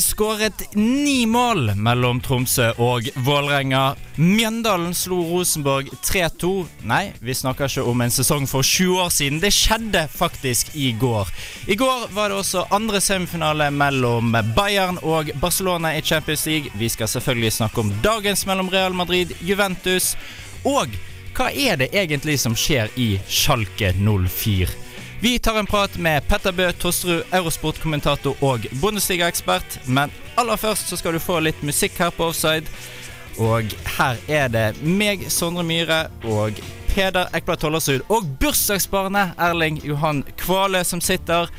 Skåret ni mål mellom Tromsø og Vålerenga. Mjøndalen slo Rosenborg 3-2. Nei, vi snakker ikke om en sesong for 20 år siden. Det skjedde faktisk i går. I går var det også andre semifinale mellom Bayern og Barcelona i Champions League. Vi skal selvfølgelig snakke om dagens mellom Real Madrid, Juventus og hva er det egentlig som skjer i Schalke 04? Vi tar en prat med Petter Bø Tosterud, Eurosport-kommentator og Bundesliga-ekspert. Men aller først så skal du få litt musikk her på Offside. Og her er det meg, Sondre Myhre, og Peder Ekblad Tollersrud og bursdagsbarnet Erling Johan Kvale som sitter.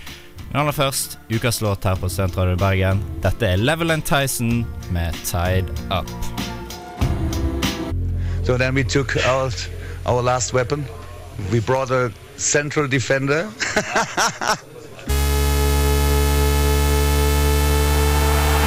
Men aller først ukas låt her på Studentradioen Bergen. Dette er Leveland Tyson med 'Tied Up'. So then we took out our last weapon. We brought a central defender.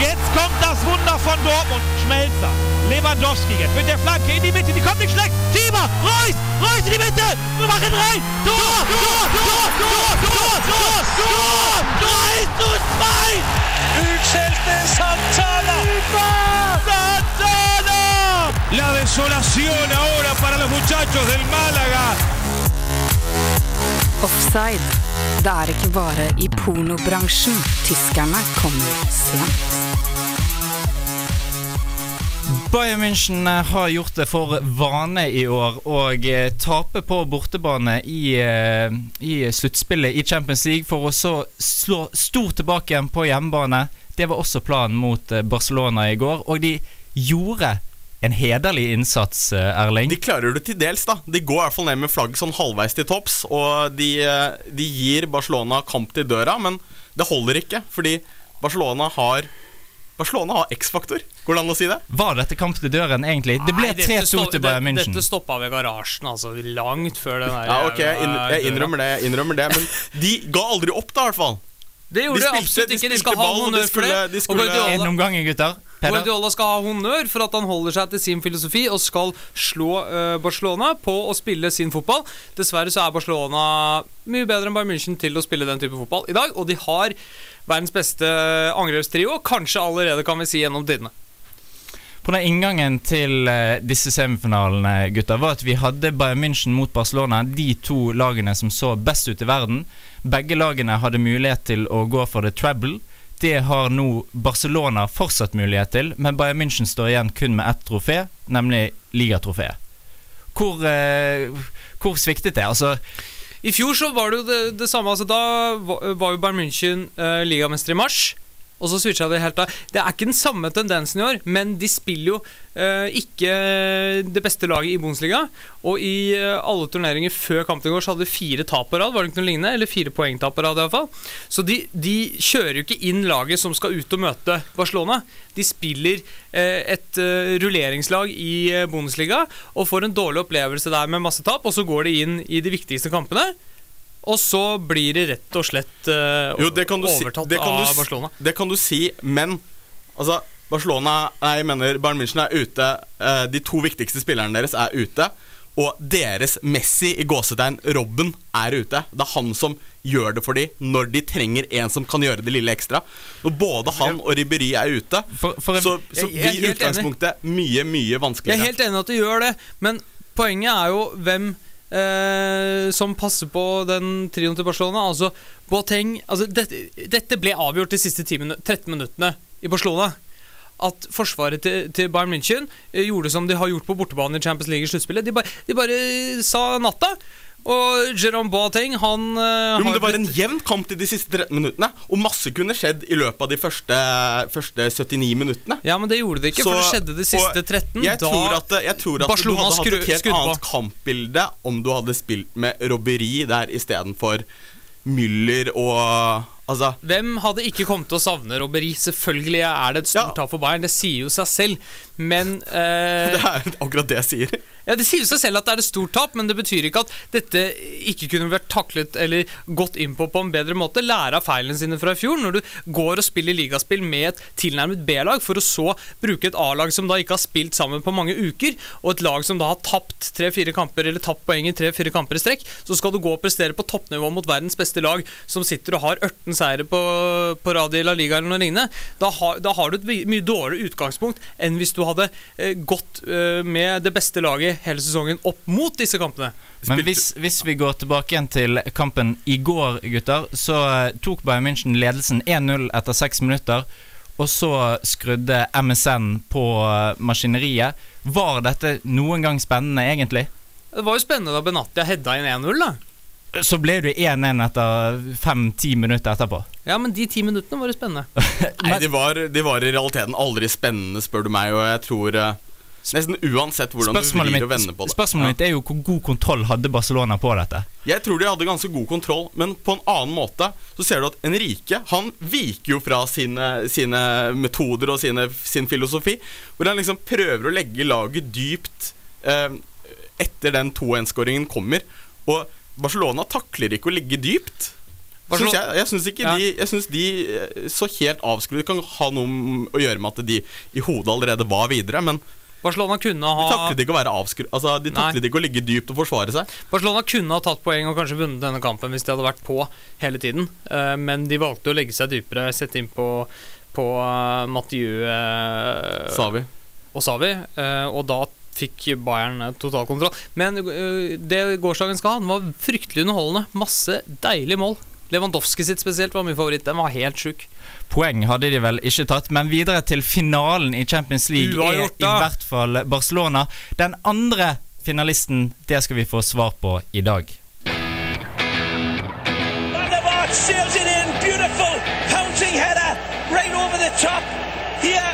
Jetzt kommt das Wunder von Dortmund. Schmelzer. Lewandowski jetzt mit der Flanke in die Mitte. Die kommt nicht schlecht. Thiemer. Reus. Reus in die Mitte. Wir machen rein. Tor. Tor. Tor. Tor. Tor. Tor. Tor. 3 zu 2. Utskjelte Santana. Santana. La desolación ahora para los muchachos del Málaga. Offside. Det er ikke bare i pornobransjen tyskerne kommer sent. Bayern München har gjort det for vane i år å eh, tape på bortebane i, eh, i sluttspillet i Champions League for å så slå stort tilbake igjen på hjemmebane. Det var også planen mot eh, Barcelona i går, og de gjorde en hederlig innsats, eh, Erling. De klarer det til dels, da. De går i hvert fall ned med flagget sånn halvveis til topps. Og de, eh, de gir Barcelona kamp til døra, men det holder ikke. Fordi Barcelona har Barcelona har X-faktor. Går det an å si det? Var dette kamp til døren, egentlig? Det ble Nei, dette 3-2 til Bayern det- München. Dette stoppa ved garasjen, altså. Langt før den der Ja, ok, jeg, inn, jeg innrømmer det, jeg innrømmer det men de ga aldri opp, da, i hvert fall. Det gjorde De de spilte- absolutt ikke. De spilte skal ha de honnør for det. de skulle- En omgang, gutter. Guardiola skal ha honnør for at han holder seg til sin filosofi og skal slå uh, Barcelona på å spille sin fotball. Dessverre så er Barcelona mye bedre enn Bayern München til å spille den type fotball i dag, og de har verdens beste angrepstrio, kanskje allerede, kan vi si, gjennom tidene. På den inngangen til eh, disse semifinalene gutter, var at vi hadde Bayern München mot Barcelona, de to lagene som så best ut i verden. Begge lagene hadde mulighet til å gå for the treble. Det har nå Barcelona fortsatt mulighet til, men Bayern München står igjen kun med ett trofé, nemlig ligatrofeet. Hvor, eh, hvor sviktet det? Altså, I fjor så var det jo det, det samme. Altså, da var jo Bayern München eh, ligamester i mars. Og så switcha det helt av. Det er ikke den samme tendensen i år, men de spiller jo uh, ikke det beste laget i Bundesliga. Og i uh, alle turneringer før kampen i går så hadde de fire tap på rad, var det ikke noe lignende? Eller fire poengtap på rad, iallfall. Så de, de kjører jo ikke inn laget som skal ut og møte Barcelona. De spiller uh, et rulleringslag i Bundesliga og får en dårlig opplevelse der med masse tap, og så går de inn i de viktigste kampene. Og så blir det rett og slett uh, Jo, det kan du si, overtatt det kan av Barcelona. Det kan du si, men altså Barcelona Nei, jeg mener Bayern München er ute. Uh, de to viktigste spillerne deres er ute. Og deres Messi i gåsetegn, Robben, er ute. Det er han som gjør det for dem når de trenger en som kan gjøre det lille ekstra. Når både han og Ribberi er ute, For- for en- så, så blir utgangspunktet utgangspunktet mye, mye vanskeligere. Jeg er helt enig at de gjør det, men poenget er jo hvem eh, som passer på den trioen til Barcelona. Altså, Boateng altså, dette, dette ble avgjort de siste 10 minu 13 minuttene i Barcelona. At forsvaret til, til Bayern München eh, gjorde som de har gjort på bortebane i Champions League i sluttspillet. De, de bare sa natta. Og Jerome Boateng, han uh, Jo, men Det var en jevn kamp i de siste 13 minuttene, og masse kunne skjedd i løpet av de første, første 79 minuttene. Ja, men det gjorde det ikke, for det skjedde de siste 13. Jeg tror at, jeg tror at Barcelona du hadde hatt et helt annet på. kampbilde om du hadde spilt med robberi der istedenfor Müller og Altså Hvem hadde ikke kommet til å savne robberi? Selvfølgelig er det et stort Ja. tap for Bayern, det sier jo seg selv. Men uh, Det er akkurat det jeg sier. Ja, Det sier seg selv at det er et stort tap, men det betyr ikke at dette ikke kunne vært taklet eller gått inn på på en bedre måte. Lære av feilene sine fra i fjor. Når du går og spiller ligaspill med et tilnærmet B-lag, for å så bruke et A-lag som da ikke har spilt sammen på mange uker, og et lag som da har tapt tre-fire kamper eller tapt poeng i tre-fire kamper i strekk, så skal du gå og prestere på toppnivå mot verdens beste lag, som sitter og har 18 seire på, på rad i La Liga eller noe lignende. Da har, da har du et mye dårligere utgangspunkt enn hvis du hadde eh, gått eh, med det beste laget hele sesongen opp mot disse kampene. Men hvis, hvis vi går tilbake igjen til kampen i går, gutter, så eh, tok Bayern München ledelsen 1-0 etter seks minutter. Og så skrudde MSN på eh, maskineriet. Var dette noen gang spennende, egentlig? Det var jo spennende da Benatia hedda inn 1-0, da. Så ble du 1-1 etter fem-ti minutter etterpå. Ja, men de ti minuttene var jo spennende. Nei, de var, de var i realiteten aldri spennende, spør du meg, og jeg tror eh, Nesten uansett hvordan du Spørsmålet vrir mitt, og vender på det. spørsmålet mitt er jo hvor god kontroll hadde Barcelona på dette? Jeg tror de hadde ganske god kontroll, men på en annen måte så ser du at Enrique han viker jo fra sine, sine metoder og sine, sin filosofi. Hvor han liksom prøver å legge laget dypt eh, etter den 2-1-skåringen kommer. Og Barcelona takler ikke å ligge dypt. Synes jeg jeg syns ikke Ja. de, jeg synes de eh, så helt avskrudd. Det kan ha noe å gjøre med at de i hodet allerede var videre, men Barcelona kunne de ha taklet ikke å være avskru... Altså, de taklet ikke å ligge dypt og forsvare seg. Barcelona kunne ha tatt poeng og kanskje vunnet denne kampen hvis de hadde vært på hele tiden, Eh, men de valgte å legge seg dypere, sette inn på, på uh, Mathieu eh, Sa og Savi, eh, og da fikk Bayern eh, totalkontroll. Men eh, det gårsdagen skal ha, den var fryktelig underholdende. Masse deilige mål. Lewandowski sitt spesielt var min favoritt. Den var helt sjuk. Poeng hadde de vel ikke tatt, men videre til finalen i Champions League er i hvert fall Barcelona. Den andre finalisten, det skal vi få svar på i dag. Sails it in. Beautiful pouncing header right over the top. Here,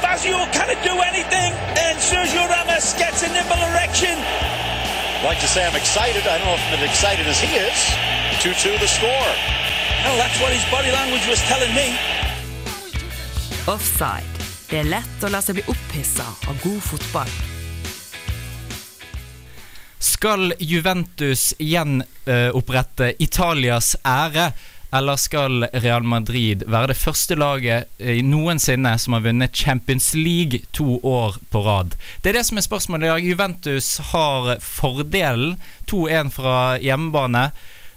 Fazio cannot do anything. And Sergio Ramos gets a nimble erection. like to say I'm excited. I don't know if I'm as excited as he is. 2-2 the score. Well, that's what his body language was telling me. Offside. Det er lett å la seg bli opphissa av god fotball. Skal Juventus gjenopprette Italias ære, eller skal Real Madrid være det første laget eh, noensinne som har vunnet Champions League to år på rad? Det er det som er spørsmålet i dag. Juventus har fordelen, 2-1 fra hjemmebane.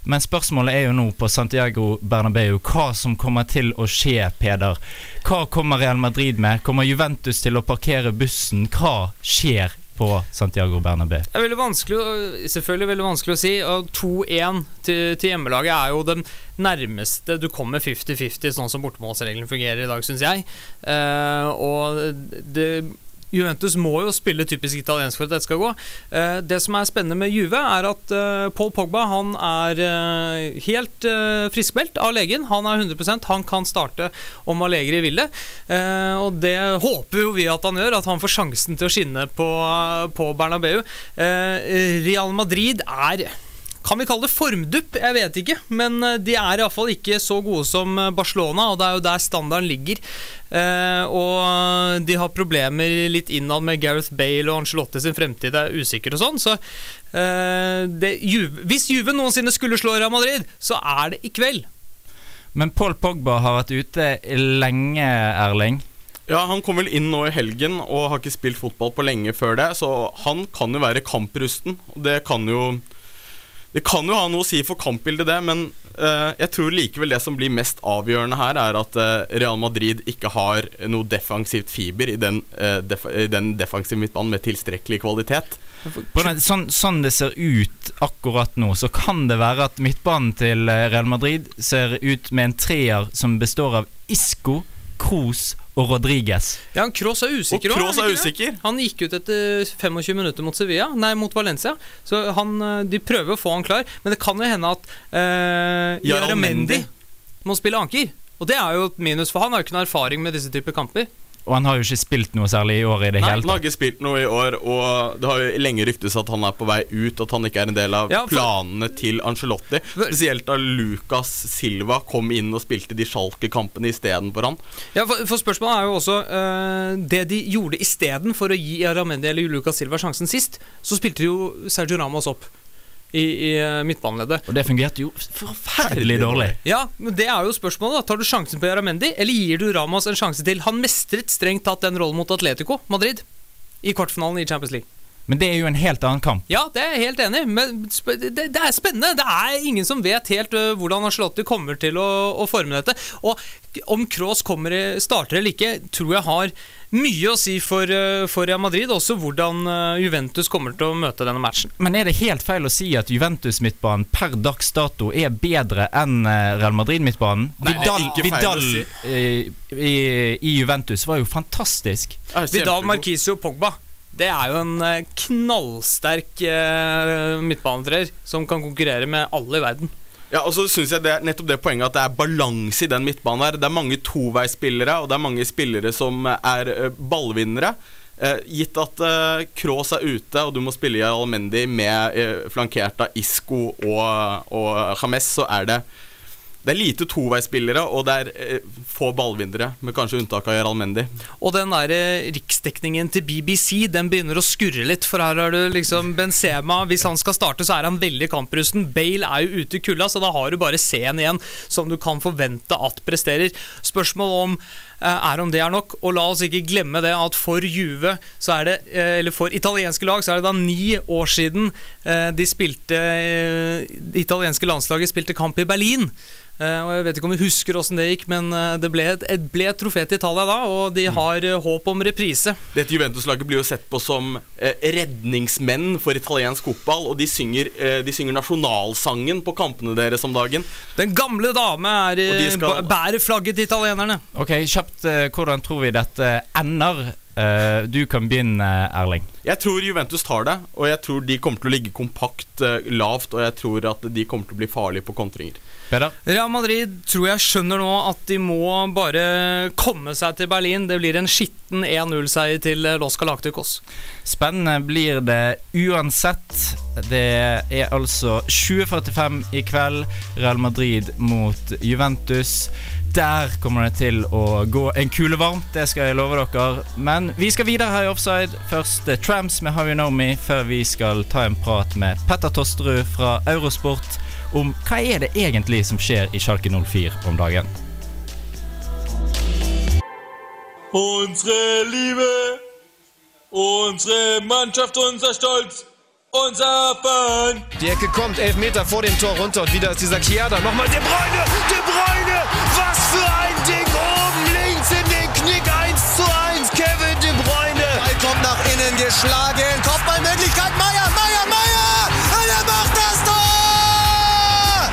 Men spørsmålet er jo nå på Santiago Bernabeu hva som kommer til å skje, Peder. Hva kommer Real Madrid med? Kommer Juventus til å parkere bussen? Hva skjer på Santiago Bernabeu? Det er veldig vanskelig, selvfølgelig veldig vanskelig å si. 2-1 til, til hjemmelaget er jo den nærmeste du kommer 50-50, sånn som bortemålsregelen fungerer i dag, syns jeg. Eh, og det Juventus må jo spille typisk italiensk for at dette skal gå. Eh, det som er spennende med Juve, er at eh, Paul Pogba han er eh, helt friskmeldt av legen. Han er 100% han kan starte om Allegri vil det. Og det håper jo vi at han gjør, at han får sjansen til å skinne på, på Bernabeu. Real Madrid er kan vi kalle det formdupp? Jeg vet ikke. Men eh, de er iallfall ikke så gode som eh, Barcelona, og det er jo der standarden ligger. Eh, og de har problemer litt innad med Gareth Bale og Angelotti sin fremtid er usikker og sånn. Så eh, det, Juve, hvis Juve noensinne skulle slå Real Madrid, så er det i kveld. Men Paul Pogba har vært ute lenge, Erling. Ja, Han kom vel inn nå i helgen og har ikke spilt fotball på lenge før det, så han kan jo være kamprusten. og Det kan jo Det kan jo ha noe å si for kampbildet, det, men uh, jeg tror likevel det som blir mest avgjørende her, er at uh, Real Madrid ikke har noe defensivt fiber i den, uh, def den defensive midtbanen med tilstrekkelig kvalitet. Sånn, sånn det ser ut akkurat nå, så kan det være at midtbanen til Real Madrid ser ut med en treer som består av Isco, Kroos og Rodriguez. Ja, Kroos er usikker også, han er usikker. Han gikk ut etter 25 minutter mot Sevilla, nei, mot Valencia. Så han, eh, de prøver å få han klar, men det kan jo hende at eh, Jaramendi. Jaramendi må spille anker. Og det er jo et minus, for han har jo ikke noe erfaring med disse typer kamper. Og han har jo ikke spilt noe særlig i år i det Nei, hele han har ikke spilt noe i år, og det har jo lenge ryktes at han er på vei ut, at han ikke er en del av Ja, for- planene til Angelotti. Spesielt da Lucas Silva kom inn og spilte de Schalke-kampene istedenfor han. Ja, for, for spørsmålet er jo også uh, Det de gjorde istedenfor å gi Aramendi eller Lucas Silva sjansen sist, så spilte jo Sergio Ramos opp i, i eh, midtbaneleddet. Og det fungerte jo forferdelig dårlig. Ja, men det er jo spørsmålet. da Tar du sjansen på Jaramendi, eller gir du Ramas en sjanse til? Han mestret strengt tatt den rollen mot Atletico Madrid i kvartfinalen i Champions League. Men det er jo en helt annen kamp. Ja, det er jeg helt enig men sp- det, det er spennende. Det er ingen som vet helt ø, hvordan Ancelotti kommer til å, å forme dette. Og om kommer starter eller ikke, tror jeg har mye å si for, ø, for Real Madrid. Også hvordan ø, Juventus kommer til å møte denne matchen. Men er det helt feil å si at Juventus-midtbanen per dags dato er bedre enn eh, Real Madrid-midtbanen? Vidal, ikke feil å Vidal si. eh, i, i Juventus var jo fantastisk. Vidal. Marquisio, Pogba. Det er jo en knallsterk ø, midtbanetreer som kan konkurrere med alle i verden. Ja, og så synes jeg det nettopp det poenget at det er balanse i den midtbanen her. Det er mange toveisspillere, og det er mange spillere som er eh, ballvinnere. Eh, gitt at eh, Kroos er ute, og du må spille i Almendi med eh, flankert av Isco og, og James, så er det det er lite toveisspillere, og det er eh, få ballvinnere, med kanskje unntak av Almendi. Og den der eh, riksdekningen til BBC Den begynner å skurre litt, for her har du liksom Benzema. Hvis han skal starte, så er han veldig kamprusten. Bale er jo ute i kulda, så da har du bare C-en igjen som du kan forvente at presterer. Spørsmål om er om det er nok. Og la oss ikke glemme det at for Juve, så er det, eh, eller for italienske lag, så er det da ni år siden eh, de spilte eh, Det italienske landslaget spilte kamp i Berlin. Eh, og Jeg vet ikke om vi husker åssen det gikk, men eh, det ble et, et, ble et trofé til Italia da, og de har mm. håp om reprise. Dette Juventus-laget blir jo sett på som eh, redningsmenn for italiensk fotball, og de synger, eh, de synger nasjonalsangen på kampene deres om dagen. Den gamle dame er, eh, skal- bærer flagget til italienerne. Ok, kjapt, eh, hvordan tror vi dette ender? Eh, du kan begynne, Erling. Jeg tror Juventus tar det, og jeg tror de kommer til å ligge kompakt eh, lavt, og jeg tror at de kommer til å bli farlige på kontringer. Peder? Real Madrid tror jeg skjønner nå at de må bare komme seg til Berlin. Det blir en skitten 1-0-seier til Los Galacticos. Spennende blir det uansett. Det er altså 20.45 i kveld. Real Madrid mot Juventus. Der kommer det til å gå en kule varmt, det skal jeg love dere. Men vi skal videre her i Offside. Først eh, Tramps med How You Know Me, før vi skal ta en prat med Petter Tosterud fra Eurosport om hva er det egentlig som skjer i Schalke 04 om dagen. Unsere Liebe, unsere Mannschaft, unser Stolz, unser Fan. Die Ecke kommt, elf Meter vor dem Tor runter und wieder ist dieser Chiada. Nochmal De Bruyne, De Bruyne, was für ein Ding oben links in den Knick, 1 zu 1, Kevin De Bruyne. Ball kommt nach innen geschlagen, Kopfballmöglichkeit, Meier, Meier, Meier, und er macht das Tor!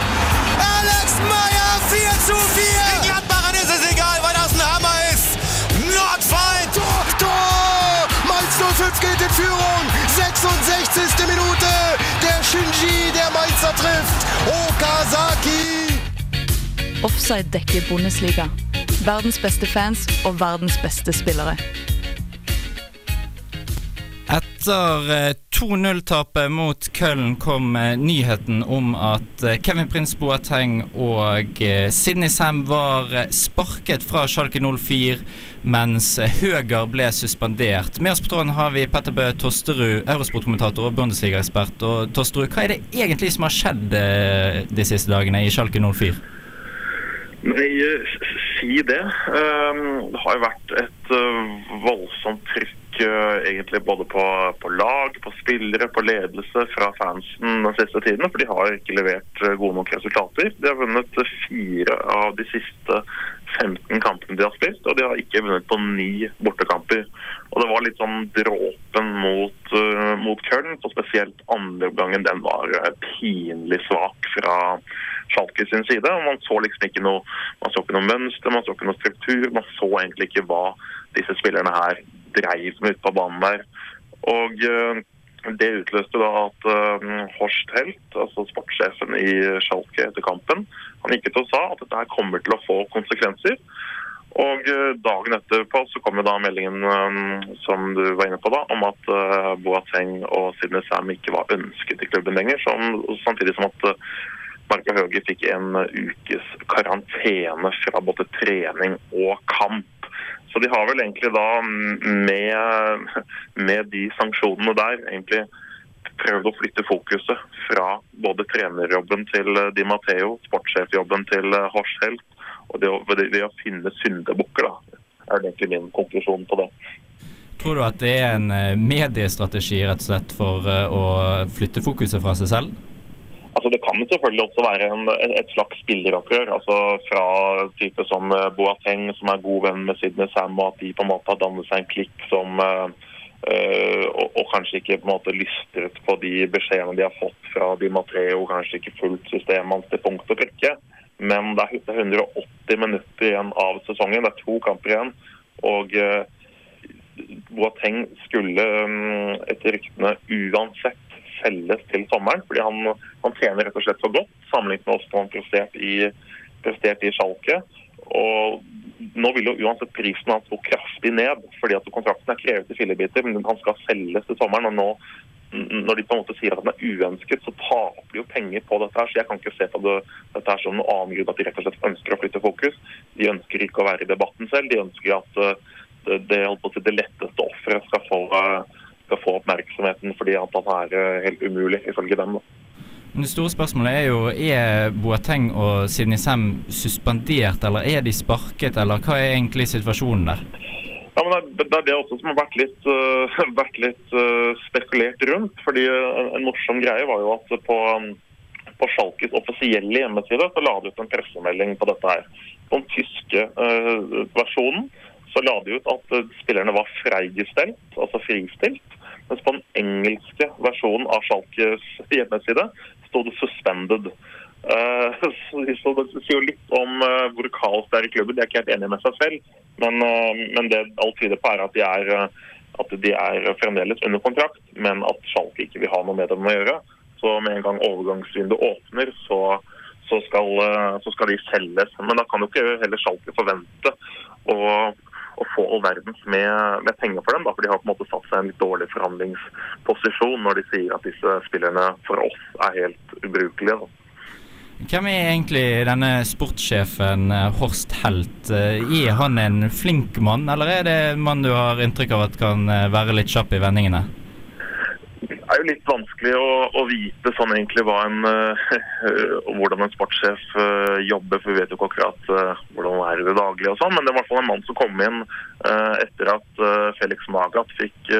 Alex Meier, 4 zu 4. Den Gladbachern ist es egal, weil das ein Hammer ist. Nordfall, Tor, Tor! Mainz 05 geht in Führung, 66. Minute. Der Shinji, der Mainzer trifft. Okazaki. Offside dekker Bundesliga. Verdens beste fans og verdens beste spillere. Etter eh, 2-0-tapet mot Köln kom eh, nyheten om at eh, Kevin Prince Boateng og eh, Sidney Sam var eh, sparket fra Schalke 04, mens eh, Høger ble suspendert. Med oss på tråden har vi Petter Bø Tosterud, Eurosport-kommentator og Bundesliga-ekspert. Og Tosterud, hva er det egentlig som har skjedd eh, de siste dagene i Schalke 04? Nei, si det. Um, Det har jo vært et uh, voldsomt trykk uh, egentlig både på, på lag, på spillere, på ledelse fra fansen den siste tiden. For de har ikke levert uh, gode nok resultater. De har vunnet fire av de siste 15 kampene de har spilt, og de har ikke vunnet på ni bortekamper. Og det var litt sånn dråpen mot, uh, mot Köln, og spesielt andre omgangen den var uh, pinlig svak fra Schalke sin side. og Man så liksom ikke noe man så ikke noe mønster, man så ikke noe struktur. Man så egentlig ikke hva disse spillerne her dreiv med ute på banen der. Og eh, det utløste da at eh, Horst Helt, altså sportssjefen i Schalke etter kampen, han gikk ut og sa at dette her kommer til å få konsekvenser. Og eh, dagen etterpå så kom jo da meldingen eh, som du var inne på da, om at eh, Boateng og Sidney Sam ikke var ønsket i klubben lenger. Som, samtidig som at eh, Marco Høge fikk en ukes karantene fra både trening og kamp. Så de har vel egentlig da med, med de sanksjonene der egentlig prøvd å flytte fokuset fra både trenerjobben til eh, Di Matteo, sportssjefjobben til Horshelt, Horst Helt, og det å, det, å finne syndebukker, da, er det egentlig min konklusjon på det. Tror du at det er en eh, mediestrategi rett og slett for eh, å flytte fokuset fra seg selv? Altså Det kan selvfølgelig også være en, et slags spilleropprør. altså Fra type som eh, Boateng, som er god venn med Sydney Sam, og at de på en måte har dannet seg en klikk som eh, og, og kanskje ikke på en måte lystret på de beskjedene de har fått fra Di Matteo, kanskje ikke fulgt systemet hans til punkt og prikke. Men det er 180 minutter igjen av sesongen. Det er to kamper igjen. Og øh, Boateng skulle mm, etter ryktene uansett selges til sommeren. Fordi han, han tjener rett og slett for godt sammenlignet med hvordan han prestert i, prestert i Schalke. Og nå vil jo uansett prisen hans gå kraftig ned, fordi at kontrakten er krevet i fillebiter. Men han skal selges til sommeren. og nå når de på en måte sier at den er uønsket, så taper de jo penger på dette. her, så Jeg kan ikke se på det, dette her som noen annen grunn at de rett og slett ønsker å flytte fokus. De ønsker ikke å være i debatten selv. De ønsker at uh, det, det, det letteste offeret skal, få, uh, skal få oppmerksomheten fordi at han er uh, helt umulig, ifølge dem. da. Men Det store spørsmålet er jo er Boateng og Sidney Sam suspendert, eller er de sparket, eller hva er egentlig situasjonen der? Ja, men det, er- det også som har vært litt, uh, vært litt uh, spekulert rundt. fordi En, En morsom greie var jo at på, på Schalkes offisielle hjemmeside så la de ut en pressemelding på dette her. På den tyske uh, versjonen så la de ut at spillerne var freigestelt, altså fristilt. Mens på den engelske versjonen av Schalkes hjemmeside sto det 'suspended'. Uh, så det sier jo litt om uh, hvor kaos det er i klubben. De er ikke helt enige med seg selv. Men, uh, men det alt tyder på er at de er, at de er fremdeles under kontrakt, men at Schalke ikke vil ha noe med dem å gjøre. Så med en gang overgangsvinduet åpner, så, så, skal, så skal de selges. Men da kan jo ikke heller Schalke forvente å, å få all verdens med, med penger for dem. Da, for de har på en måte satt seg i en litt dårlig forhandlingsposisjon når de sier at disse spillerne for oss er helt ubrukelige. Da. Hvem er egentlig denne sportssjefen eh, Horst Helt? Eh, Er han en flink mann, eller er det en mann du har inntrykk av at kan eh, være litt kjapp i vendingene? Er jo litt vanskelig å, å vite sånn egentlig en, uh, hvordan en sportssjef uh, jobber, for vi vet jo ikke akkurat uh, hvordan det er i det daglige og sånn. Men det er i hvert fall en mann som kom inn etter at Felix Magath fikk,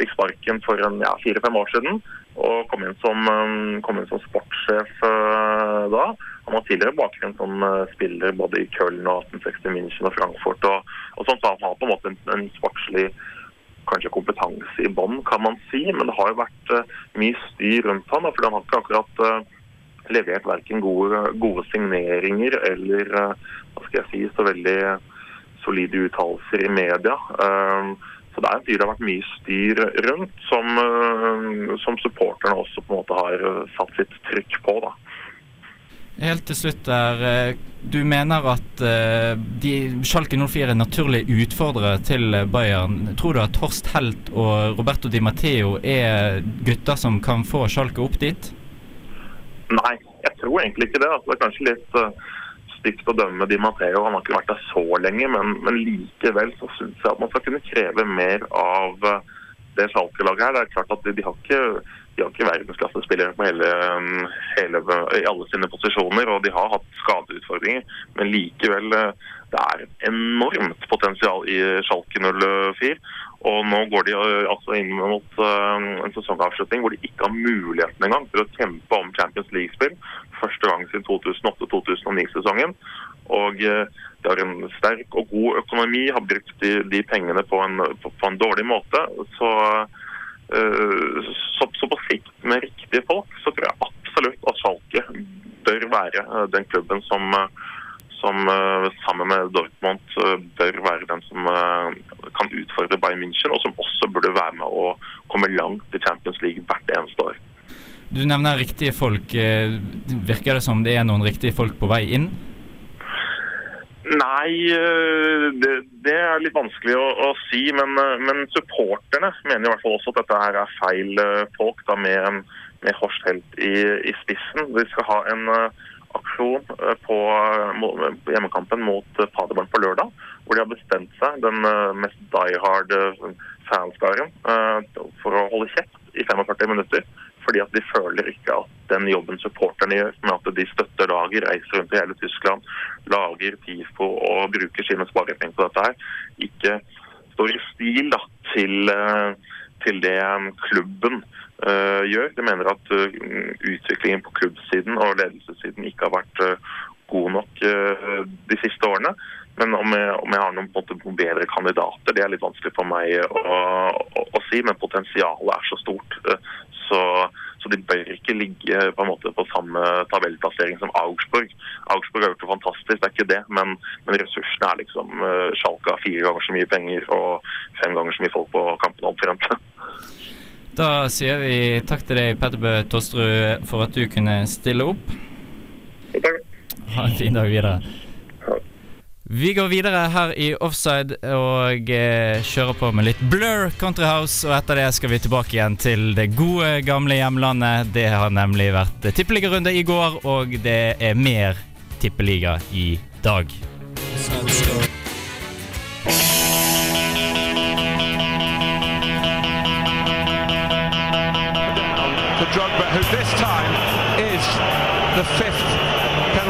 fikk sparken for ja, fire-fem år siden. Og kom inn som, um, som sportssjef da. Han har tidligere bakgrunn som spiller både i Köln og 1860 München og Frankfurt. Og, og sånn, så han har på en måte en, en sportslig kanskje kompetanse i bånn, kan man si. Men det har jo vært eh, mye styr rundt han, da, for han har ikke akkurat eh, levert verken gode, gode signeringer eller eh, hva skal jeg si, så veldig solide uttalelser i media. Så det er en fyr det har vært mye styr rundt, som, som supporterne også på en måte har satt sitt trykk på. da. Helt til slutt der, eh, Du mener at eh, de, Schalke 04 er naturlige naturlig utfordrere til eh, Bayern. Tror du at Horst Helt og Roberto Di Matteo er gutter som kan få Schalke opp dit? Nei, jeg tror egentlig ikke det. Altså, det er kanskje litt stygt å dømme Di Matteo. Han har ikke vært der så lenge, men, men likevel så syns jeg at man skal kunne kreve mer av det Schalke-laget her. Det er klart at de, de har ikke de har ikke verdensklassespillere på hele, um, hele, i alle sine posisjoner, og de har hatt skadeutfordringer. Men likevel, uh, det er enormt potensial i Schalke 04. Og nå går de uh, altså inn mot uh, en sesongavslutning hvor de ikke har muligheten engang til å kjempe om Champions League-spill. Første gang siden 2008-2009-sesongen. Og uh, de har en sterk og god økonomi, har brukt de, de pengene på en, på, på en dårlig måte. Så, så, så på sikt, med riktige folk, så tror jeg absolutt at Schalke bør være uh, den klubben som uh, som sammen med Dortmund bør være den som kan utfordre Bayern München, og som også burde være med å komme langt i Champions League hvert eneste år. Du nevner riktige folk. Eh, Virker det som det er noen riktige folk på vei inn? Nei, eh, det, det er litt vanskelig å, å si. Men, eh, men supporterne mener i hvert fall også at dette her er feil eh, folk da med, med Horst Helt i, i spissen. De skal ha en uh, aksjon på eh, hjemmekampen mot Paderborn på lørdag. Hvor de har bestemt seg, den uh, mest die hard fanskaren, uh, for å holde kjeft i 45 minutter. Fordi at de føler ikke at den jobben supporterne gjør, med at de støtter laget, reiser rundt i hele Tyskland, lager TIFO og bruker sine sparepenger på dette her, ikke står i stil da, til, eh, til det eh, klubben uh, gjør. De mener at uh, utviklingen på klubbsiden og ledelsessiden ikke har vært uh, god nok de siste årene. Men om jeg, om jeg har noen, måte, bedre kandidater, det er litt vanskelig for meg å, å, å si. Men potensialet er så stort. Så, så de bør ikke ligge på, en måte, på samme tabellplassering som Augsburg. Augsburg har gjort det fantastisk, det er ikke det. Men, men ressursene er liksom uh, Schalke har fire ganger så mye penger og fem ganger så mye folk på kampene omtrent. Da sier vi takk til deg, Petter Bø Tosterud, for at du kunne stille opp. Ha en fin dag videre. Vi går videre her i offside og eh, kjører på med litt Blur Country House. Og etter det skal vi tilbake igjen til det gode, gamle hjemlandet. Det har nemlig vært tippeligarunde i går, og det er mer tippeliga i dag. Drogba, who this time is the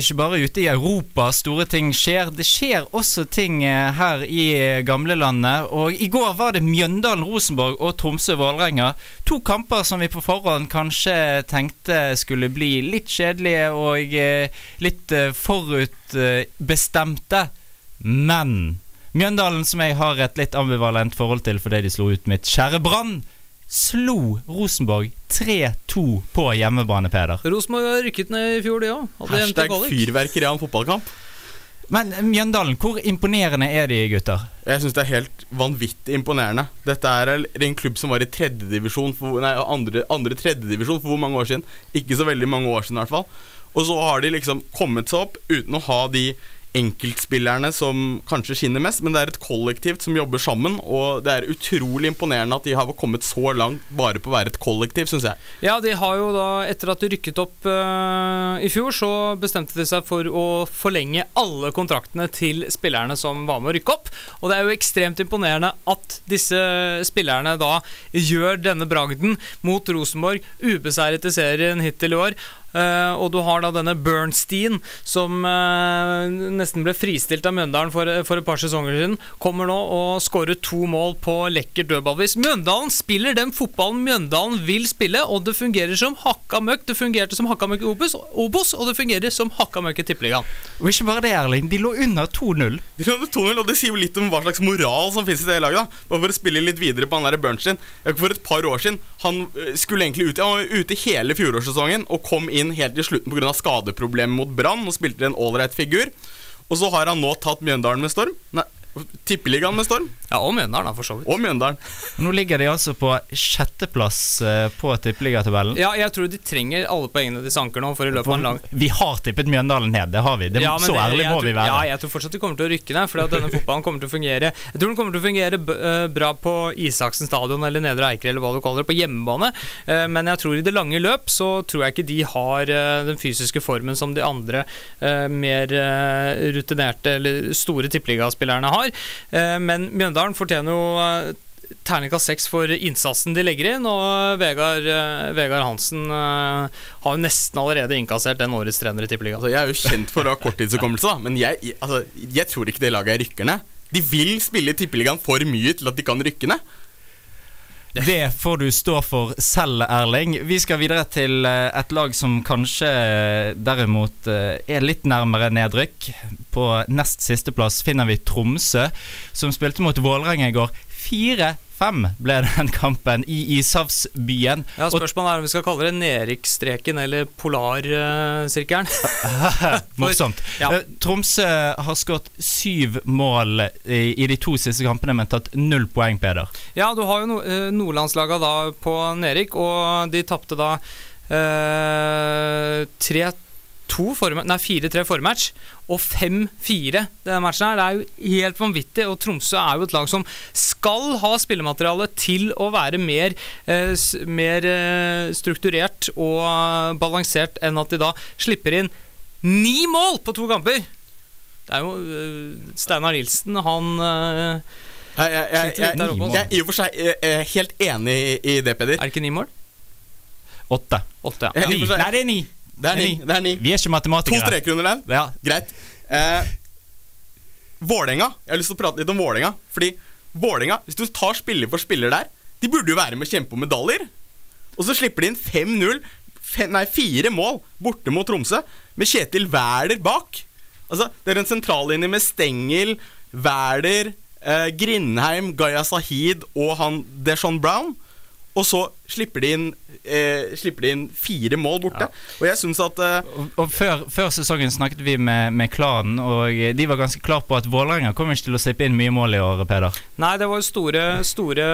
ikke bare ute i Europa store ting skjer. Det skjer også ting eh, her i eh, gamlelandet. Og i går var det Mjøndalen-Rosenborg og Tromsø-Vålerenga. To kamper som vi på forhånd kanskje tenkte skulle bli litt kjedelige og eh, litt forutbestemte. Men Mjøndalen, som jeg har et litt ambivalent forhold til fordi de slo ut mitt kjære Brann, slo Rosenborg 3-2 på hjemmebane, Peder. Rosenborg har rykket ned i fjor, de òg. Hashtag fyrverkeri av en fotballkamp. Men eh, Mjøndalen, hvor imponerende er de, gutter? Jeg syns det er helt vanvittig imponerende. Dette er en klubb som var i tredjedivisjon Nei, andre, andre tredjedivisjon for hvor mange år siden? Ikke så veldig mange år siden, i hvert fall. Og så har de liksom kommet seg opp uten å ha de enkeltspillerne som kanskje skinner mest, men det er et kollektivt som jobber sammen, og det er utrolig imponerende at de har kommet så langt bare på å være et kollektiv, syns jeg. Ja, de har jo da, etter at de rykket opp uh, i fjor, så bestemte de seg for å forlenge alle kontraktene til spillerne som var med å rykke opp. Og det er jo ekstremt imponerende at disse spillerne da gjør denne bragden mot Rosenborg, ubeseiret i serien hittil i år. Eh, og du har da denne Bernstein, som eh, nesten ble fristilt av Mjøndalen for, for et par sesonger siden, kommer nå og skårer to mål på lekkert dødballvis. Mjøndalen spiller den fotballen Mjøndalen vil spille, og det fungerer som hakka møkk. Det fungerte som hakka møkk i Obos, Obos, og det fungerer som hakka møkk i Tippeligaen. Og ikke bare det, Erling. De lå under 2-0. De lå under 2-0, og Det sier jo litt om hva slags moral som finnes i det laget. da Bare For å spille litt videre på han der Bernstein. For et par år siden Han øh, skulle egentlig ut Han var ute hele fjorårssesongen og kom inn helt til slutten pga. skadeproblemer mot Brann og spilte en ålreit figur. Og så har han nå tatt Mjøndalen med storm. Nei, Tippeligaen med storm. Ja, og Mjøndalen, for så vidt. Og Mjøndalen. Nå ligger de altså på sjetteplass eh, på tippeligatabellen. Ja, jeg tror de trenger alle poengene de sanker nå for i løpet av en lang Vi har tippet Mjøndalen ned, det har vi. Det, Ja, så det- ærlig må tror- vi være. Ja, jeg tror fortsatt de kommer til å rykke ned. for denne fotballen kommer til å fungere Jeg tror den kommer til å fungere b eh, bra på Isaksen stadion eller Nedre Eiker eller hva du kaller det, på hjemmebane. Eh, Men jeg tror i det lange løp så tror jeg ikke de har den fysiske formen som de andre mer rutinerte eller store tippeligaspillerne har. Eh, Men Mjøndalen fortjener jo eh, terningkast seks for innsatsen de legger inn, og Vegard, eh, Vegard Hansen har jo nesten allerede innkassert den årets trener i Tippeligaen. Altså, jeg er jo kjent for å ha korttidshukommelse, men jeg, altså, jeg tror ikke det laget rykker ned. De vil spille i Tippeligaen for mye til at de kan rykke ned. Det får du stå for selv, Erling. Vi skal videre til eh, et lag som kanskje eh, derimot eh, er litt nærmere nedrykk. På nest sisteplass finner vi Tromsø, som spilte mot Vålerenga i går. 4-5 ble den kampen i Ishavsbyen. Ja, Spørsmålet er om vi skal kalle det nedrykksstreken eller polarsirkelen. Morsomt. Ja. Eh, Tromsø har skåret syv mål i, i de to siste kampene, men tatt null poeng, Peder. Ja, du har jo no eh, nordlandslaga da på nedrykk, og de tapte da eh, 3-2 forma- Nei, 4-3 formatch og 5-4 denne matchen her. Det er jo helt vanvittig, og Tromsø er jo et lag som skal ha spillemateriale til å være mer, eh, mer eh, strukturert og balansert enn at de da slipper inn ni mål på to kamper! Det er jo eh, Steinar Nilsen, han eh, Jeg, jeg, jeg, jeg, jeg er i og for seg eh, eh, helt enig i, i det, Peder. Er det ikke ni mål? Åtte. Åtte, ja. er Nei, det er ni. Det er ni. Det er ni. Vi er ikke To matematikere. streker under den. Ja. Greit. Eh, Vålerenga. Jeg har lyst til å prate litt om Vålerenga. Fordi Vålerenga, hvis du tar spiller for spiller der, de burde jo være med å kjempe om medaljer. Og så slipper de inn 5-0, nei, fire mål borte mot Tromsø, med Kjetil Wæler bak. Altså, Det er en sentrallinje med Stengel, Wæler, eh, Grindheim, Gaya Sahid og han Deshaun Brown. Og så slipper de inn, eh, slipper de inn fire mål borte. Og jeg syns at eh, Og, og før, før sesongen snakket vi med, med klanen, og de var ganske klar på at Vålerenga kommer ikke til å slippe inn mye mål i år, Peder. Nei, det var jo store, store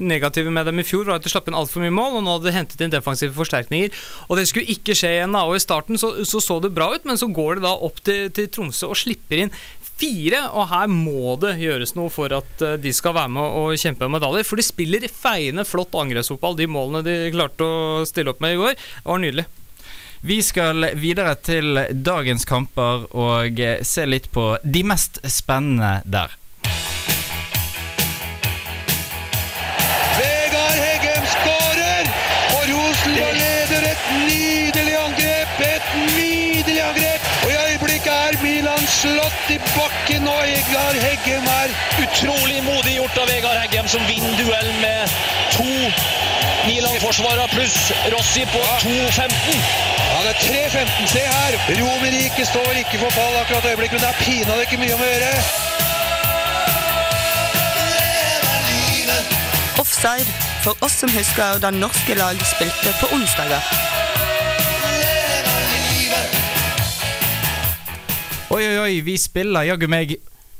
negative med dem i fjor, var at de slapp inn altfor mye mål, og nå hadde de hentet inn defensive forsterkninger. Og det skulle ikke skje igjen, da. Og i starten så, så så det bra ut, men så går det da opp til, til Tromsø og slipper inn fire, og her må det gjøres noe for at eh, de skal være med og kjempe om medaljer. For de spiller feiende flott angrepsfotball. De målene de klarte å stille opp med i går, Det var nydelig. Vi skal videre til dagens kamper og eh, se litt på de mest spennende der. Slått i bakken, og Vegard Heggem er Utrolig modig gjort av Vegard Heggem, som vinner duell med to Milan-forsvarere pluss Rossi på 2.15. det er 3.15, se her! Romerike står ikke for fall akkurat i øyeblikket, men det er pinadø ikke mye om å gjøre. Offside, for oss som husker da norske lag spilte på onsdager. Oi, oi, oi, vi spiller jaggu meg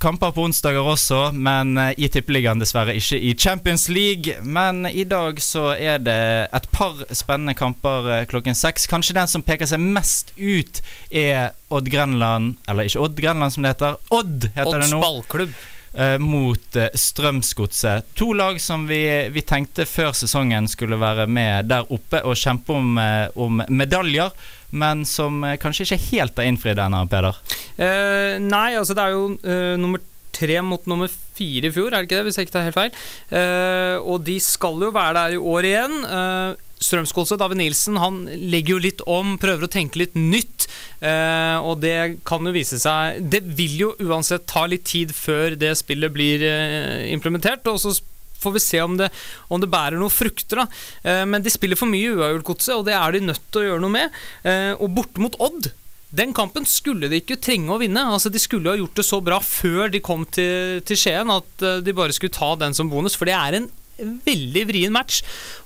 kamper på onsdager også, men eh, i Tippeligaen dessverre ikke i Champions League. Men i dag så er det et par spennende kamper eh, klokken seks. Kanskje den som peker seg mest ut, er Odd Grenland Eller ikke Odd Grenland, som det heter. Odd heter Odds det nå. ballklubb. eh, mot Strømsgodset. To lag som vi, vi tenkte før sesongen skulle være med der oppe og kjempe om, om medaljer, men som eh, kanskje ikke helt har innfridd ennå, Peder. Eh, nei, altså det er jo eh, nummer tre mot nummer fire i fjor, er det ikke det? Hvis jeg ikke tar helt feil. Eh, og de skal jo være der i år igjen. Uh, Strømsgodset, David Nilsen, han legger jo litt om, prøver å tenke litt nytt. eh, og det kan jo vise seg Det vil jo uansett ta litt tid før det spillet blir eh, implementert. Og så får vi se om det, om det bærer noen frukter. da. Eh, men de spiller for mye uavgjort, Godset, og det er de nødt til å gjøre noe med. Eh, og borte mot Odd den kampen skulle de ikke trenge å vinne. Altså De skulle ha gjort det så bra før de kom til, til Skien at eh, de bare skulle ta den som bonus, for det er en veldig vrien match.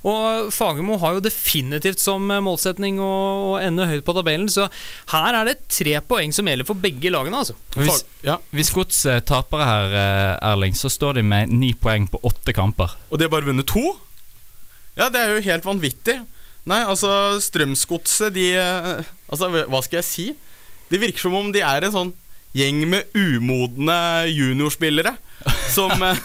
Og Fagermo har jo definitivt som målsetning å, å ende høyt på tabellen, så her er det tre poeng som gjelder for begge lagene. altså. Hvis, hvis Gods taper her, eh, Erling, så står de med ni poeng på åtte kamper. Og de har bare vunnet to? Ja, det er jo helt vanvittig. Nei, altså, Strømsgodset, de eh, Altså, hva skal jeg si? Det virker som om de er en sånn gjeng med umodne juniorspillere. Som, eh,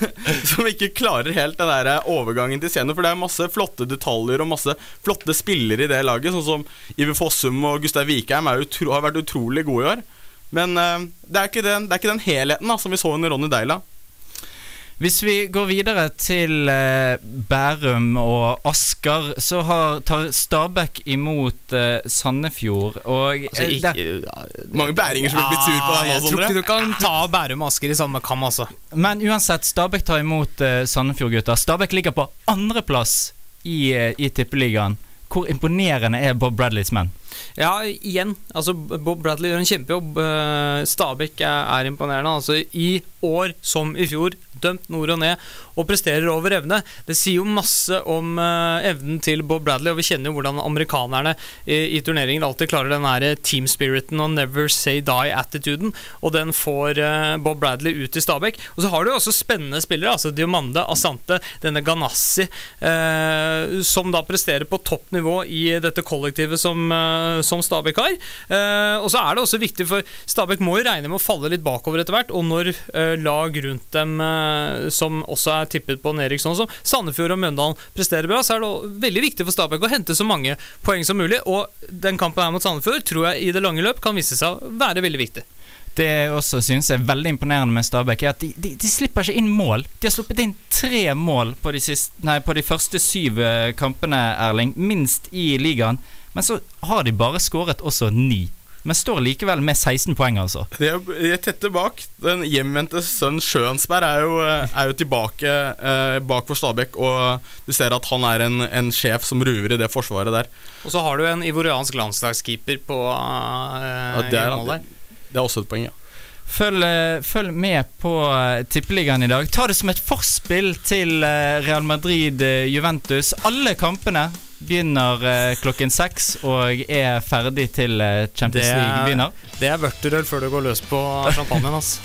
som ikke klarer helt den der overgangen til scenen. For det er masse flotte detaljer og masse flotte spillere i det laget. Sånn som Iver Fossum og Gustav Vikheim utro, har vært utrolig gode i år. Men eh, det, er den, det er ikke den helheten da, som vi så under Ronny Deila. Hvis vi går videre til eh, Bærum og Asker, så har, tar Stabæk imot eh, Sandefjord. Og Altså, eh, ikke- der- Mange bæringer som ja, blir sur på deg nå, jeg tror Sondre. ikke du kan ta Bærum og Asker i samme kam, altså. Men uansett, Stabæk tar imot Sandefjord, gutter. Stabæk ligger på andreplass i, i Tippeligaen. Hvor imponerende er Bob Bradleys menn? Ja, igjen. Altså, Bob Bradley gjør en kjempejobb. Eh, Stabæk er, er imponerende. Altså, I år som i fjor, dømt nord og ned, og presterer over evne. Det sier jo masse om eh, evnen til Bob Bradley, og vi kjenner jo hvordan amerikanerne i, i turneringen alltid klarer den her team spiriten og never say die-attituden, og den får eh, Bob Bradley ut i Stabæk. Og så har du jo også spennende spillere, altså Diomande, Asante, denne Ganassi, eh, som da presterer på topp nivå i dette kollektivet som, eh, som Stabæk har. Eh, og så er det også viktig, for Stabæk må jo regne med å falle litt bakover etter hvert, og når eh, lag rundt dem eh, som også er tippet på Neriksson, sånn som Sandefjord og Mjøndalen, presterer bra, så er det veldig viktig for Stabæk å hente så mange poeng som mulig. Og den kampen her mot Sandefjord tror jeg i det lange løp kan vise seg å være veldig viktig. Det jeg også synes er veldig imponerende med Stabæk, er at de, de, de slipper ikke inn mål. De har sluppet inn tre mål på de, siste, nei, på de første syv eh, kampene, Erling. Minst i ligaen. Men så har de bare skåret også ni. Men står likevel med 16 poeng, altså. De er, de er tette bak. Den hjemvendte sønnen Sjøensberg er jo, er jo tilbake eh, bak for Stabæk, og du ser at han er en, en sjef som ruver i det forsvaret der. Og så har du en ivoriansk landslagskeeper på eh, Ja, det, er, det, det er også et poeng, ja. Følg, eh, følg med på eh, Tippeligaen i dag. Ta det som et forspill til eh, Real Madrid-Juventus. Alle kampene begynner klokken seks og er ferdig til Champions League begynner. det er vørterøl før du går løs på champagnen. ass.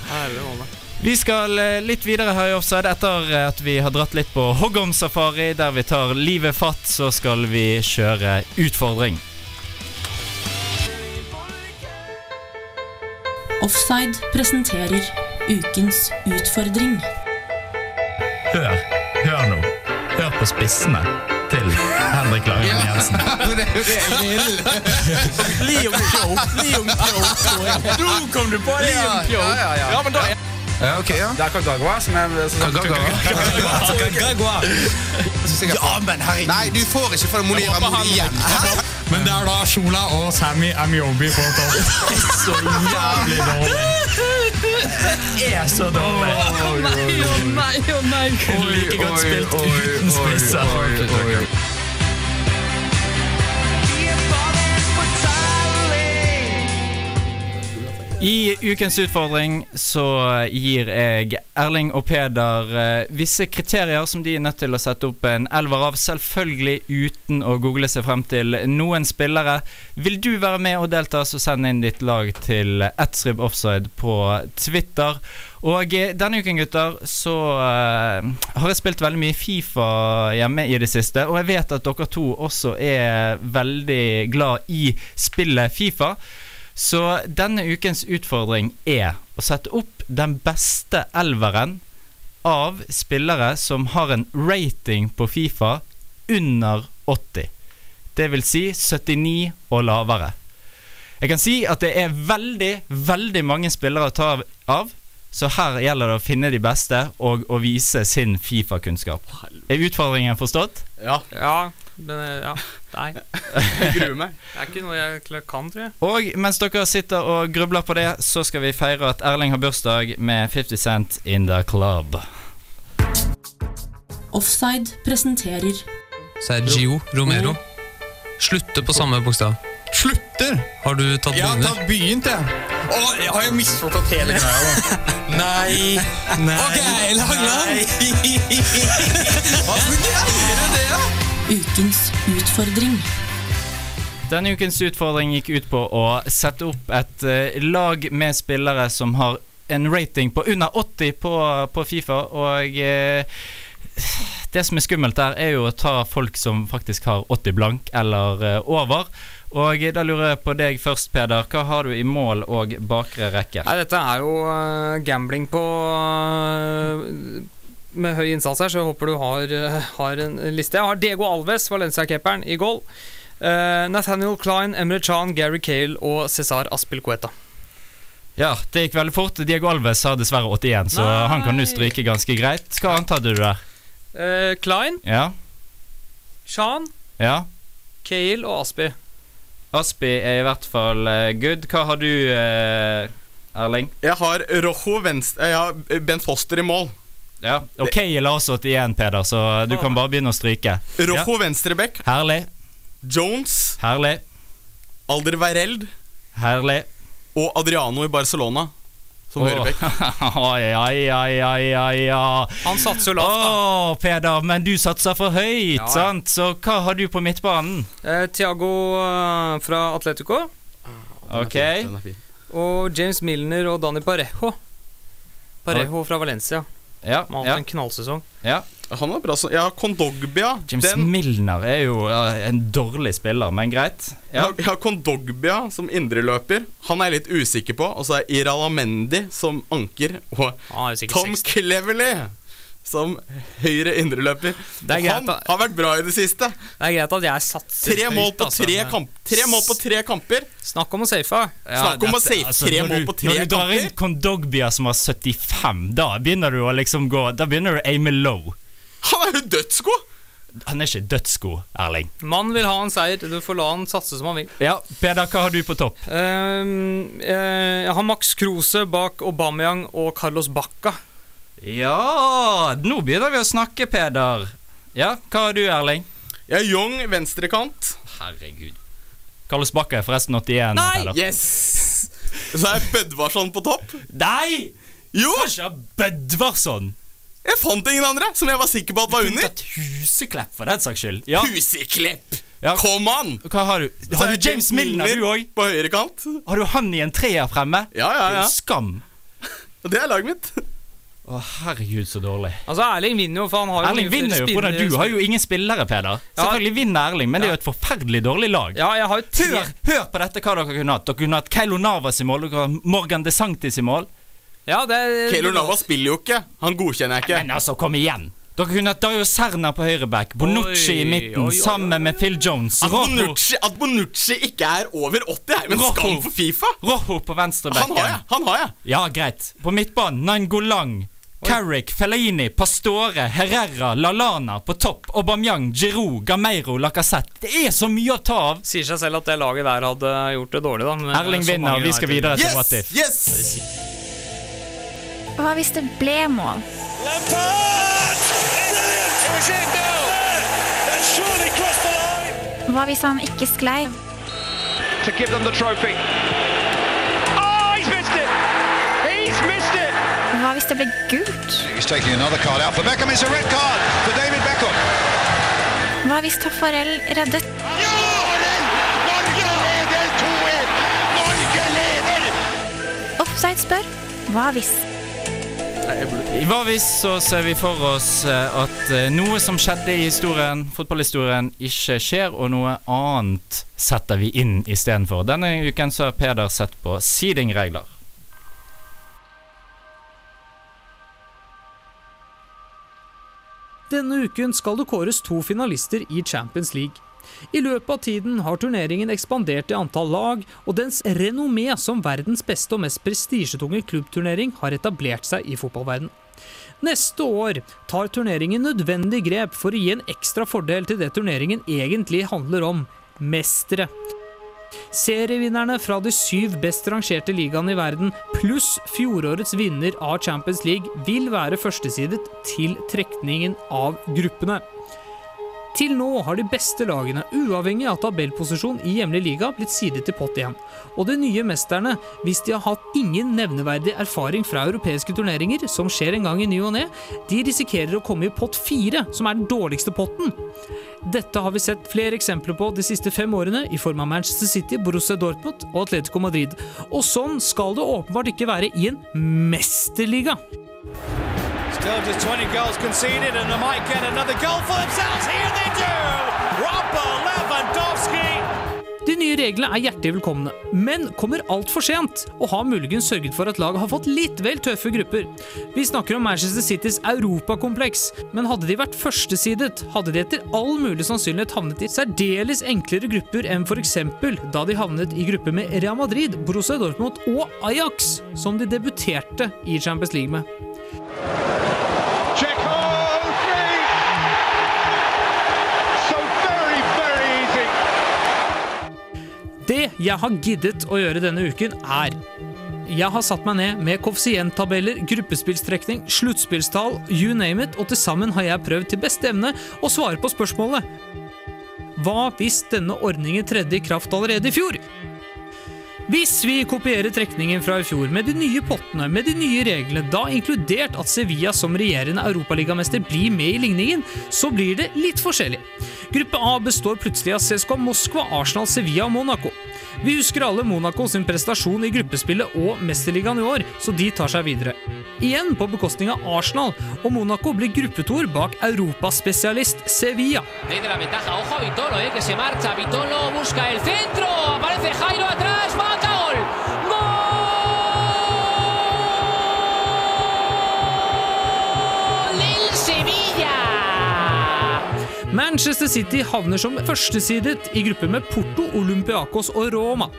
Vi skal litt videre her i Offside etter at vi har dratt litt på Hoggorm-safari, der vi tar livet fatt, så skal vi kjøre utfordring. Offside presenterer ukens utfordring. Hør, hør nå. Hør på spissene til Henrik Langen Jensen. det er jo det jeg vil. Liam Pjok, Liam Pjok. Nå kom du på Leon Liam Pjok. Ja, ja, ja. Ja, men da Ja, ok, ja. Det er Kagagwa som er Kagagwa. Ja, men herregud. Nei, du får ikke for Monir Amori igjen. Men det er da Shola og Sammy Amyobi på topp. Så jævlig dårlig. Det er så dårlig. Å nei, å nei, å nei. Like godt spilt uten spisser. I ukens utfordring så gir jeg Erling og Peder eh, visse kriterier som de er nødt til å sette opp en elver av, selvfølgelig uten å google seg frem til noen spillere. Vil du være med og delta, så send inn ditt lag til Etzrib Offside på Twitter. Og eh, denne uken, gutter, så eh, har jeg spilt veldig mye Fifa hjemme i det siste, og jeg vet at dere to også er veldig glad i spillet Fifa. Så denne ukens utfordring er å sette opp den beste elveren av spillere som har en rating på Fifa under 80. Det vil si 79 og lavere. Jeg kan si at det er veldig, veldig mange spillere å ta av, så her gjelder det å finne de beste og å vise sin Fifa-kunnskap. Er utfordringen forstått? Ja. Ja, men ja. Nei. Jeg gruer meg. Det er ikke noe jeg kan, tror jeg. Og mens dere sitter og grubler på det, så skal vi feire at Erling har bursdag med 50 Cent in the club. Offside presenterer Sergio Romero. Slutter på samme bokstav. Slutter? Har du tatt Jeg har tatt begynt, jeg. Å, jeg har jo misforstått hele greia. da. Nei. Nei. Ok, Langland. Hvorfor jeg gjøre det, da? Ukens utfordring. Denne ukens utfordring gikk ut på å sette opp et eh, lag med spillere som har en rating på under 80 på, på Fifa, og eh, det som er skummelt der, er jo å ta folk som faktisk har 80 blank eller eh, over. Og da lurer jeg på deg først, Peder. Hva har du i mål og bakre rekke? Nei, dette er jo uh, gambling på eh, Med høy innsats her, så jeg håper du har, eh, har en liste. Jeg har Diego Alves, Valencia-keeperen, i goal. Eh, Nathaniel Klein, Emre Chan, Gary Cale og Cesar Aspilcueta. Ja, det gikk veldig fort. Diego Alves har dessverre 81, så Nei. han kan du stryke ganske greit. Hva annet hadde du der? Eh, Klein, Ja? Shan, Ja? Cale og Aspi. Aspi er i hvert fall eh, good. Hva har du, uh, Erling? Jeg har Rojo venstre ja, Bent Foster i mål. Ja, har også 81, Peder, så du kan bare begynne å stryke. Rojo Ja. venstrebekk. Herlig. Jones. Herlig. Alder Vereld. Herlig. Og Adriano i Barcelona som høyrebekk. Oi, oi, oi, oi, oi, ja. Han satser jo lavt, da. Oh, Peder, men du satser for høyt, Ja, sant? Så hva har du på midtbanen? Eh, Thiago eh, fra Atletico. Ok. Og James Milner og Dani Parejo. Parejo fra Valencia. Ja, Han har hatt en knallsesong. ja. Han var bra sånn. Ja, Kondogbia. James Den, Milner er jo en dårlig spiller, men greit. Ja, Ja. har, Kondogbia som indreløper. Han er jeg litt usikker på. Og så er Iralamendi som anker. Og Tom 60. Cleverley som høyre indreløper. Det er Han at, har vært bra i det siste. Det er greit at jeg satser Tre mål på altså. tre, kamp, tre mål på tre kamper. Snakk om å safe. Snakk om å safe altså, tre mål på tre Når du drar inn. Kondogbia som har 75, da begynner du å liksom gå Da begynner du å aime low. Han er jo dødsgod! Han er ikke dødsgod, Erling. Mann vil ha en seier. Du får la han satse som han vil. Ja, Peder, hva har du på topp? Uh, uh, jeg har Max Kruse bak Aubameyang og Carlos Bacca. Ja, nå begynner vi å snakke, Peder. Ja, hva har du, Erling? Jeg er Young venstrekant. Herregud. Carlos Bacca er forresten 81. Nei! Peder. Yes! Så er Bødvarsson på topp. Nei! Jo! Kanskje Bødvarsson. Jeg fant ingen andre som jeg var sikker på at var under. Et huseklepp, for den saks skyld. Ja. Huseklepp! Ja. Kom an! Hva har du? Har er du James Milner, du òg? På høyre kant. Har du han i en treer fremme? Ja, ja, Det er ja. jo Skam. Det er laget mitt. Å, herregud, så dårlig. Altså, Erling vinner jo, for han har jo Erling vinner jo fordi spillere- du har jo ingen spillere, Peder. Selvfølgelig vinner Erling, men det er jo et forferdelig dårlig lag. Ja, jeg har jo tre Hør, hør på dette hva dere kunne hatt. Dere kunne hatt Keilo Navas i mål, dere har Morgan De Sanctis i mål. Ja, det Keilo Navas spiller jo ikke. Han godkjenner jeg ikke. Men altså, kom igjen. Dere kunne hatt Dario Serna på høyreback, Bonucci i midten, oi, oi, sammen med Phil Jones. At Bonucci, at Bonucci ikke er over 80, er jo en skam for Fifa. Rojo på venstrebacken. Han har jeg. han har jeg Ja, greit. På midtbanen, Nangolang. Carrick, Fellaini, Pastore, Herrera, Lalana på topp. Aubameyang, Giroud, Gameiro, Lacassette. Det er så mye å ta av. Sier seg selv at det laget der hadde gjort det dårlig, da. men Erling vinner, vi skal videre til Yes! Yes! Hva hvis det ble mål? Hva hvis han ikke sklei? to give them the trophy. Hva hvis det ble gult? He's taking another card out for Beckham. It's a red card for David Beckham. Hva hvis Taffarel reddet? Norge leder 2-1! Norge leder! Offside spør. Hva hvis? I Hva hvis så ser vi for oss eh, at eh, noe som skjedde i historien, fotballhistorien, ikke skjer, og noe annet setter vi inn istedenfor. Denne uken så har Peder sett på seedingregler. Denne uken skal det kåres to finalister i Champions League. I løpet av tiden har turneringen ekspandert i antall lag, og dens renommé som verdens beste og mest prestisjetunge klubbturnering har etablert seg i fotballverden. Neste år tar turneringen nødvendig grep for å gi en ekstra fordel til det turneringen egentlig handler om mestere. Serievinnerne fra de syv best rangerte ligaene i verden, pluss fjorårets vinner av Champions League, vil være førstesidet til trekningen av gruppene. Til nå har de beste lagene, uavhengig av tabellposisjon i hjemlig liga, blitt sidet til pott igjen. Og de nye mesterne, hvis de har hatt ingen nevneverdig erfaring fra europeiske turneringer, som skjer en gang i ny og ne, de risikerer å komme i pott 4, som er den dårligste potten. Dette har vi sett flere eksempler på de siste fem årene, i form av Manchester City, Borussia Dortmund og Atletico Madrid. Og sånn skal det åpenbart ikke være i en mesterliga. Still just 20 goals conceded, and they might get another goal for themselves. Here they do! Robert Lewandowski! De nye reglene er hjertelig velkomne, men kommer altfor sent, og har muligens sørget for at laget har fått litt vel tøffe grupper. Vi snakker om Manchester Citys europakompleks, men hadde de vært førstesidet, hadde de etter all mulig sannsynlighet havnet i særdeles enklere grupper enn f.eks. da de havnet i gruppe med Real Madrid, Borussia Dortmund og Ajax, som de debuterte i Champions League med. Det jeg har giddet å gjøre denne uken, er jeg har satt meg ned med koeffisienttabeller, gruppespillstrekning, sluttspillstall, you name it, og til sammen har jeg prøvd til beste evne å svare på spørsmålet. Hva hvis denne ordningen tredde i kraft allerede i fjor? Hvis vi kopierer trekningen fra i fjor med de nye pottene, med de nye reglene, da inkludert at Sevilla som regjerende europaligamester blir med i ligningen, så blir det litt forskjellig. Gruppe A består plutselig av CSKA Moskva, Arsenal, Sevilla og Monaco. Vi husker alle Monaco sin prestasjon i gruppespillet og Mesterligaen i år, så de tar seg videre. Igjen på bekostning av Arsenal, og Monaco blir gruppetoer bak europaspesialist Sevilla. Ojo Vitolo, eh. Manchester City havner som førstesidet i gruppe med Porto, Olympiakos og Roma.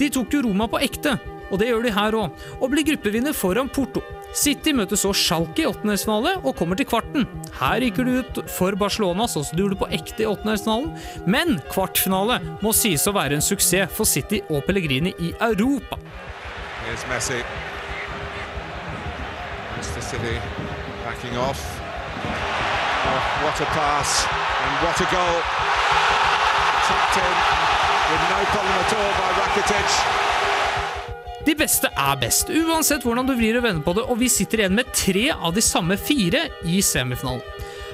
De tok jo Roma på ekte, og det gjør de her òg, og blir gruppevinner foran Porto. City møter så Schalke i åttendedelsfinale og kommer til kvarten. Her ryker de ut for Barcelona, sånn som de gjorde på ekte i åttendedelsfinalen. Men kvartfinale må sies å være en suksess for City og Pellegrini i Europa. Here's Messi. Manchester City backing off. Oh, what a pass and what a goal. Tapped in with no problem at all by Rakitic. De beste er best, uansett hvordan du vrir og vender på det, og vi sitter igjen med tre av de samme fire i semifinalen.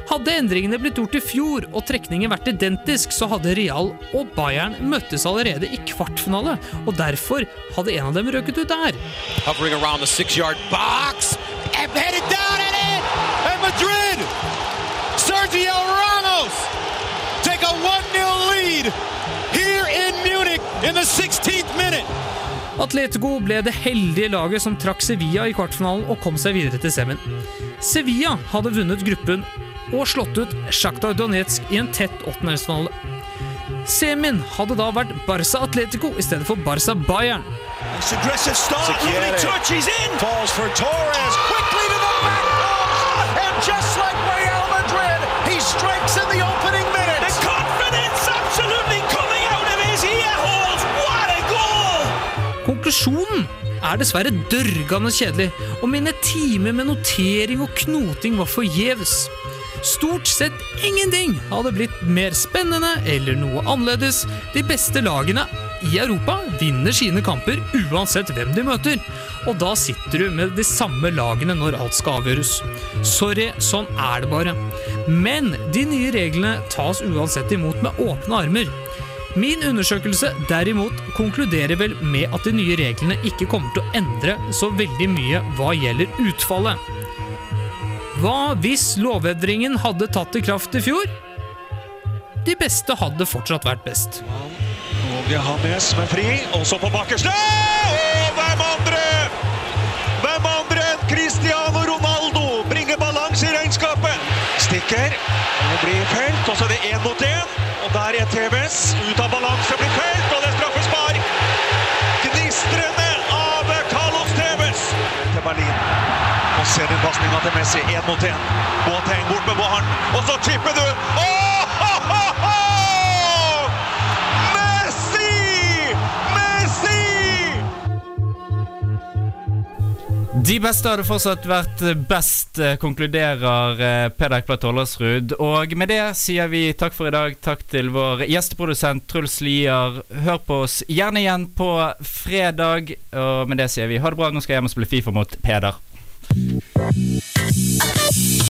Hadde endringene blitt gjort i fjor og trekningen vært identisk, så hadde Real og Bayern møttes allerede i kvartfinale, og derfor hadde en av dem røket ut der. Hovering around the six-yard box. And headed down and in. And Madrid. Sergio Ramos take a 1-0 lead here in Munich in the 16th minute. Atletico ble det heldige laget som trakk Sevilla i kvartfinalen og kom seg videre til semien. Sevilla hadde vunnet gruppen og slått ut Sjaktar Donetsk i en tett åttendedelsfinale. Semien hadde da vært Barca Atletico i stedet for Barca Bayern. Start. Konklusjonen er dessverre dørgende kjedelig, og mine timer med notering og knoting var forgjeves. Stort sett ingenting hadde blitt mer spennende eller noe annerledes. De beste lagene i Europa vinner sine kamper uansett hvem de møter. Og da sitter du med de samme lagene når alt skal avgjøres. Sorry, sånn er det bare. Men de nye reglene tas uansett imot med åpne armer. Min undersøkelse derimot konkluderer vel med at de nye reglene ikke kommer til å endre så veldig mye hva gjelder utfallet. Hva hvis lovendringen hadde tatt i kraft i fjor? De beste hadde fortsatt vært best. Og Johannes med fri, også på bakerste. Og hvem andre? Hvem andre enn Cristiano Ronaldo bringer balanse i regnskapet? Stikker, og blir felt, og så er det én mot én. Og der er TVS ut av balanse, blir felt, og det er straffespark. Gnistrende av Carlos TVS! Til Berlin. Og ser du til Messi, én mot én. Boateng bort med Bohan, og så chipper du. Åh, De beste hadde fortsatt vært best, eh, konkluderer eh, Peder Ekblad Tollersrud. Og med det sier vi takk for i dag. Takk til vår gjesteprodusent Truls Lier. Hør på oss gjerne igjen på fredag. Og med det sier vi ha det bra. Nå skal jeg hjem og spille Fifa mot Peder.